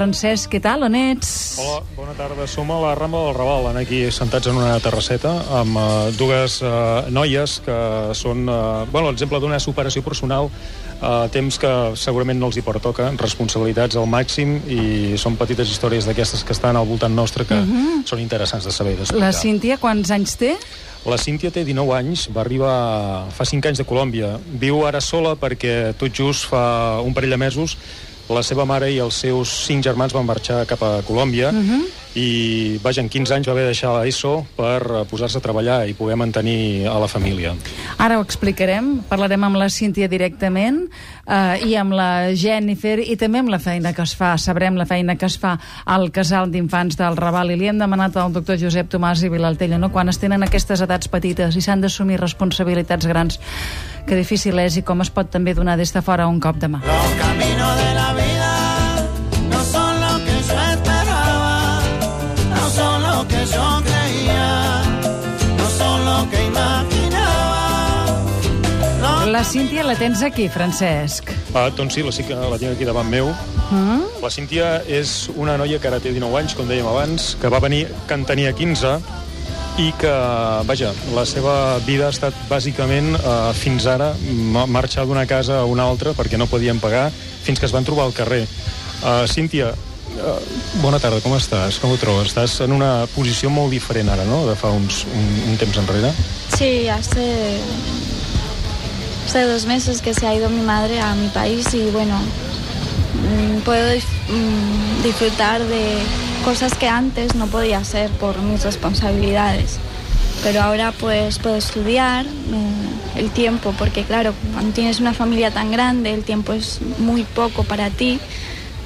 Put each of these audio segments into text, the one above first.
Francesc, què tal? On ets? Hola, bona tarda. Som a la Rambla del Raval, aquí sentats en una terrasseta amb uh, dues uh, noies que són, uh, bueno, l'exemple d'una superació personal uh, temps que segurament no els hi pertoca, responsabilitats al màxim i són petites històries d'aquestes que estan al voltant nostre que uh -huh. són interessants de saber. La Cíntia quants anys té? La Cíntia té 19 anys, va arribar fa 5 anys de Colòmbia. Viu ara sola perquè tot just fa un parell de mesos la seva mare i els seus cinc germans van marxar cap a Colòmbia uh -huh. i, vaja, en 15 anys va haver de deixar l'ESO per eh, posar-se a treballar i poder mantenir a la família. Ara ho explicarem, parlarem amb la Cíntia directament eh, i amb la Jennifer i també amb la feina que es fa, sabrem la feina que es fa al casal d'infants del Raval i li hem demanat al doctor Josep Tomàs i Vilaltella, no? quan es tenen aquestes edats petites i s'han d'assumir responsabilitats grans que difícil és i com es pot també donar des de fora un cop de mà. Caminos La Cíntia la tens aquí, Francesc. Ah, doncs sí, la, sí que la tinc aquí davant meu. Uh mm? -huh. La Cíntia és una noia que ara té 19 anys, com dèiem abans, que va venir que en tenia 15 i que, vaja, la seva vida ha estat bàsicament eh, fins ara marxar d'una casa a una altra perquè no podien pagar fins que es van trobar al carrer. Uh, Cíntia, uh, bona tarda, com estàs? Com ho trobes? Estàs en una posició molt diferent ara, no?, de fa uns, un, un temps enrere. Sí, hace, hace dos meses que se ha ido mi madre a mi país y, bueno, mm, puedo mm, disfrutar de cosas que antes no podía hacer por mis responsabilidades. Pero ahora pues puedo estudiar eh, el tiempo, porque claro, cuando tienes una familia tan grande, el tiempo es muy poco para ti,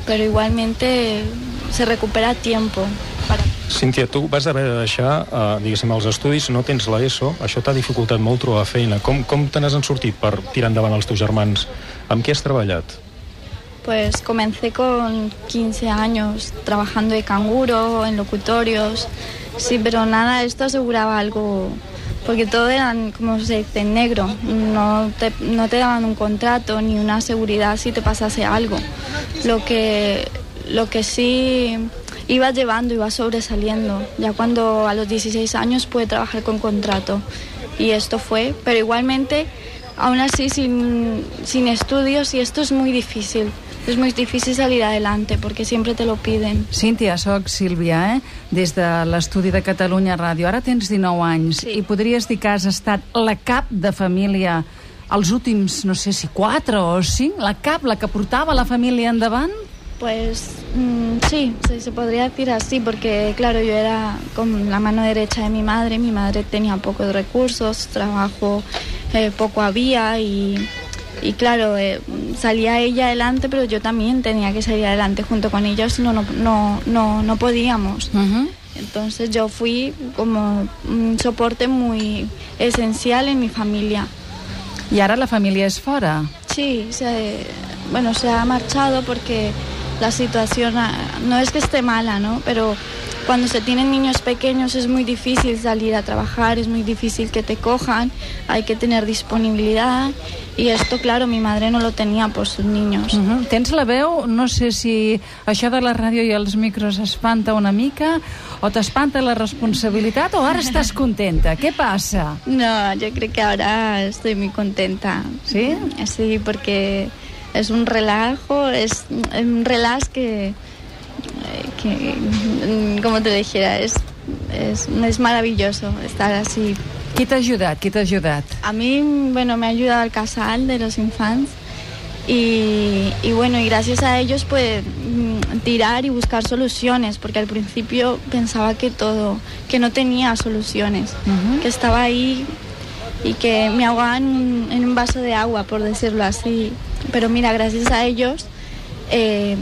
pero igualmente se recupera tiempo. Cíntia, tu vas haver de deixar, eh, diguéssim, els estudis, no tens l'ESO, això t'ha dificultat molt trobar feina. Com, com te n'has sortit per tirar endavant els teus germans? Amb què has treballat? Pues comencé con 15 años trabajando de canguro, en locutorios, sí, pero nada, esto aseguraba algo, porque todo eran, como se dice, negro, no te, no te daban un contrato ni una seguridad si te pasase algo. Lo que, lo que sí iba llevando, iba sobresaliendo. Ya cuando a los 16 años pude trabajar con contrato. Y esto fue, pero igualmente, aún así sin, sin estudios, y esto es muy difícil. és molt difícil salir adelante perquè sempre te lo piden. Cíntia, sóc Sílvia, eh? des de l'estudi de Catalunya Ràdio. Ara tens 19 anys sí. i podries dir que has estat la cap de família els últims, no sé si 4 o 5, la cap, la que portava la família endavant? Pues mmm, sí, sí, se podría decir así, porque claro, yo era como la mano derecha de mi madre, mi madre tenía pocos recursos, trabajo eh, poco había y y claro, eh, salía ella adelante, pero yo también tenía que salir adelante junto con ellos, no, no, no, no, no podíamos. Uh -huh. Entonces yo fui como un soporte muy esencial en mi familia. ¿Y ahora la familia es fuera? Sí, se, bueno, se ha marchado porque la situación ah, no es que esté mala, ¿no? Pero cuando se tienen niños pequeños es muy difícil salir a trabajar, es muy difícil que te cojan, hay que tener disponibilidad i esto, claro, mi madre no lo tenía por sus niños. Uh -huh. Tens la veu? No sé si això de la ràdio i els micros espanta una mica o t'espanta la responsabilitat o ara estàs contenta? Què passa? No, yo creo que ahora estoy muy contenta. ¿Sí? Sí, porque es un relajo, es un relax que que, como te dijera, es, es, es maravilloso estar así. ¿Qué te ha ayudado? ¿Qué te ha ayudado? A mí, bueno, me ha ayudado el casal de los infantes y, y, bueno, y gracias a ellos pues mm, tirar y buscar soluciones, porque al principio pensaba que todo, que no tenía soluciones, uh -huh. que estaba ahí y que me ahogaban en un vaso de agua, por decirlo así. Pero mira, gracias a ellos eh,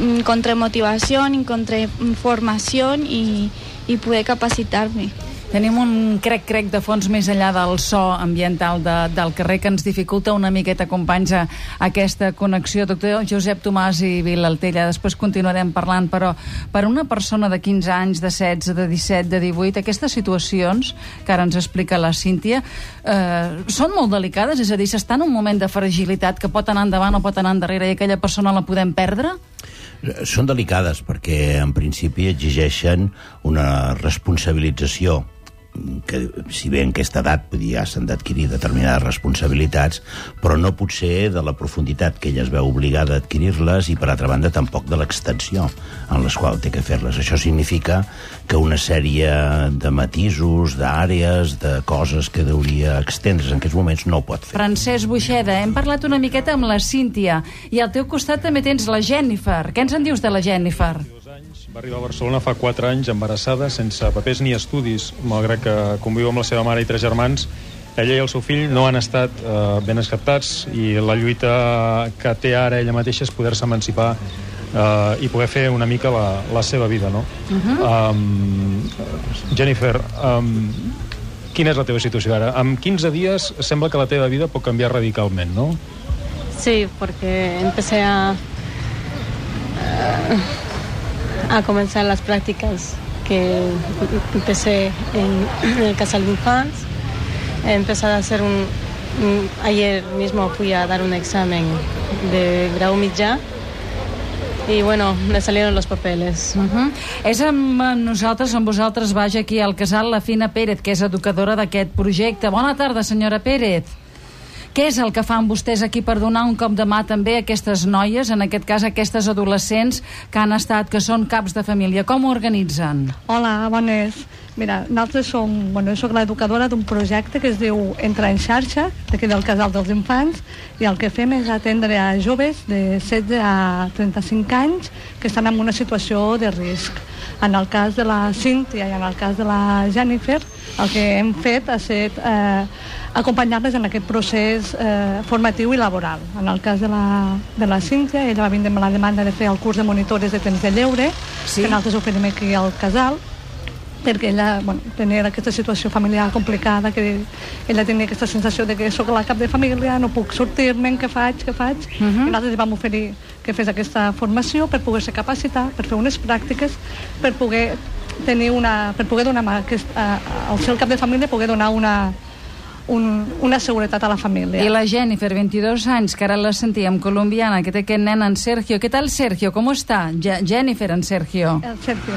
encontré motivación, encontré formación y, y pude capacitarme. Tenim un crec-crec de fons més enllà del so ambiental de, del carrer que ens dificulta una miqueta, companys, aquesta connexió. Doctor Josep Tomàs i Vilaltella, després continuarem parlant, però per una persona de 15 anys, de 16, de 17, de 18, aquestes situacions, que ara ens explica la Cíntia, eh, són molt delicades? És a dir, s'està en un moment de fragilitat que pot anar endavant o pot anar endarrere i aquella persona la podem perdre? Són delicades perquè en principi exigeixen una responsabilització que si bé en aquesta edat ja s'han d'adquirir determinades responsabilitats, però no pot ser de la profunditat que ella es veu obligada a adquirir-les i, per altra banda, tampoc de l'extensió en les quals té que fer-les. Això significa que una sèrie de matisos, d'àrees, de coses que hauria extendre's en aquests moments no ho pot fer. Francesc Buixeda, hem parlat una miqueta amb la Cíntia i al teu costat també tens la Jennifer. Què ens en dius de la Jennifer? Va arribar a Barcelona fa 4 anys embarassada, sense papers ni estudis, malgrat que conviu amb la seva mare i tres germans. Ella i el seu fill no han estat eh, ben acceptats i la lluita que té ara ella mateixa és poder-se emancipar eh, i poder fer una mica la, la seva vida, no? Uh -huh. um, Jennifer, um, quina és la teva situació ara? En 15 dies sembla que la teva vida pot canviar radicalment, no? Sí, porque empecé a, a comenzar las prácticas que empecé en, en el Casal Infants. He empezado a hacer un, un- Ayer mismo fui a dar un examen de grau mitjà y bueno, me salieron los papeles. Uh -huh. És amb nosaltres, amb vosaltres, vaja aquí al casal, la Fina Pérez, que és educadora d'aquest projecte. Bona tarda, senyora Pérez. Què és el que fan vostès aquí per donar un cop de mà també a aquestes noies, en aquest cas aquestes adolescents que han estat, que són caps de família? Com ho organitzen? Hola, bones. Mira, nosaltres som, bueno, soc l'educadora d'un projecte que es diu Entrar en xarxa, d'aquí del Casal dels Infants, i el que fem és atendre a joves de 16 a 35 anys que estan en una situació de risc. En el cas de la Cíntia i en el cas de la Jennifer, el que hem fet ha estat eh, acompanyar-les en aquest procés eh, formatiu i laboral. En el cas de la, de la Cíntia, ella va vindre amb la demanda de fer el curs de monitores de temps de lleure, Sí. que nosaltres oferim aquí al casal, perquè ella bueno, tenia aquesta situació familiar complicada, que ella tenia aquesta sensació de que sóc la cap de família, no puc sortir-me'n, què faig, què faig? Uh -huh. I nosaltres li vam oferir que fes aquesta formació per poder-se capacitar, per fer unes pràctiques, per poder tenir una, per poder donar mà, aquest, a, al el cap de família, poder donar una, un, una seguretat a la família. I la Jennifer, 22 anys, que ara la sentíem colombiana, que té aquest nen en Sergio. Què tal, Sergio? Com està? Je Jennifer, en Sergio. El Sergio,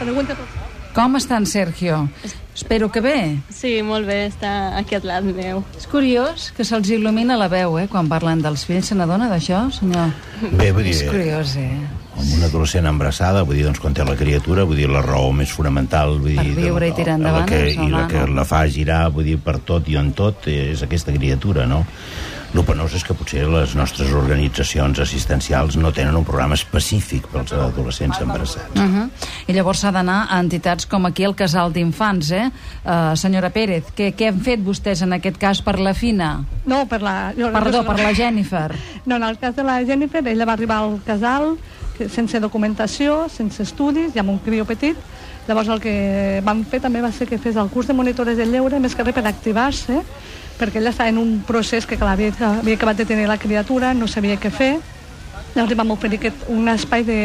pregunta per Com està en Sergio? Espero que bé. Sí, molt bé, està aquí al lado meu. És curiós que se'ls il·lumina la veu, eh, quan parlen dels fills. Se n'adona d'això, senyor? Bé, vull dir, És curiós, eh? amb una adolescent embarassada, vull dir, doncs, quan té la criatura, vull dir, la raó més fonamental, vull Per dir... de- viure i tirar endavant, la que, I la que la fa girar, vull dir, per tot i en tot, és aquesta criatura, no? El penós és que potser les nostres organitzacions assistencials no tenen un programa específic pels adolescents embarassats. Uh -huh. I llavors s'ha d'anar a entitats com aquí el Casal d'Infants, eh? Uh, senyora Pérez, què, què han fet vostès en aquest cas per la Fina? No, per la... Jo, Perdó, per la Jennifer. No, en el cas de la Jennifer, ella va arribar al casal sense documentació, sense estudis i amb un crió petit. Llavors el que vam fer també va ser que fes el curs de monitores de lleure, més que res per activar-se, perquè ella estava en un procés que clar, havia, havia acabat de tenir la criatura, no sabia què fer. Llavors li vam oferir aquest, un espai de,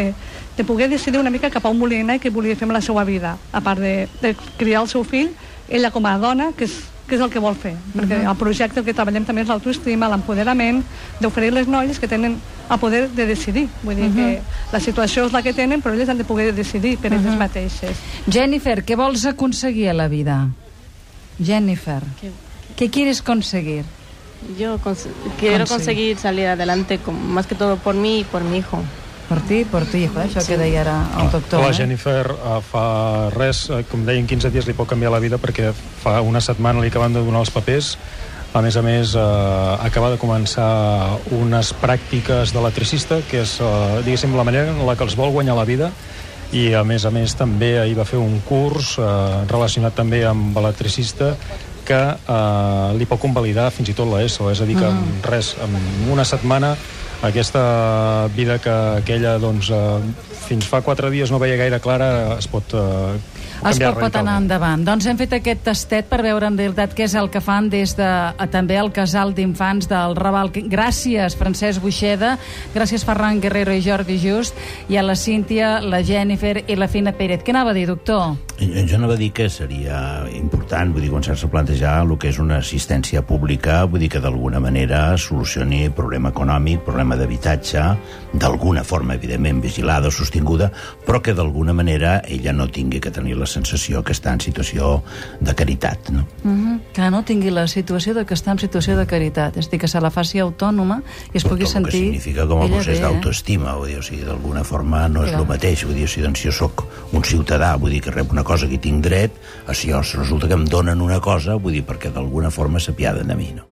de poder decidir una mica cap a on volia anar i què volia fer amb la seva vida. A part de, de criar el seu fill, ella com a dona, que és, que és el que vol fer. Perquè el projecte el que treballem també és l'autoestima, l'empoderament, d'oferir les noies que tenen el poder de decidir. Vull dir que la situació és la que tenen, però elles han de poder decidir per elles mateixes. Jennifer, què vols aconseguir a la vida? Jennifer, ¿Qué- què quieres conseguir? Yo cons- quiero Conseguir. conseguir salir adelante, con- más que todo por mí y por mi hijo. Per ti, per ti, hijo, eh? això que deia ara el doctor. la eh? Jennifer uh, fa res, uh, com deia, en 15 dies li pot canviar la vida perquè fa una setmana li acaben de donar els papers a més a més, uh, acaba de començar unes pràctiques d'electricista, que és, uh, diguéssim, la manera en la que els vol guanyar la vida, i a més a més també ahir va fer un curs uh, relacionat també amb electricista que uh, li pot convalidar fins i tot l'ESO, és a dir, que en res, en una setmana aquesta vida que, que ella doncs, eh, fins fa quatre dies no veia gaire clara es pot, eh, es canviar pot, pot anar endavant. Doncs hem fet aquest tastet per veure en realitat què és el que fan des de a, també el casal d'infants del Raval. Gràcies, Francesc Buixeda, gràcies Ferran Guerrero i Jordi Just, i a la Cíntia, la Jennifer i la Fina Pérez. Què anava a dir, doctor? Jo jo anava a dir que seria important, vull dir, començar-se a plantejar el que és una assistència pública, vull dir que d'alguna manera solucioni problema econòmic, problema d'habitatge, d'alguna forma, evidentment, vigilada sostinguda, però que d'alguna manera ella no tingui que tenir la sensació que està en situació de caritat, no? Uh -huh. Que no tingui la situació de que està en situació de caritat, és a dir, que se la faci autònoma i es pugui Tot el que sentir... significa com a procés eh? d'autoestima, vull dir, o sigui, d'alguna forma no és Clar. el mateix, vull dir, o sigui, doncs, jo sóc un ciutadà, vull dir, que rep una cosa que tinc dret, si resulta que em donen una cosa, vull dir, perquè d'alguna forma s'apiaden de mi, no?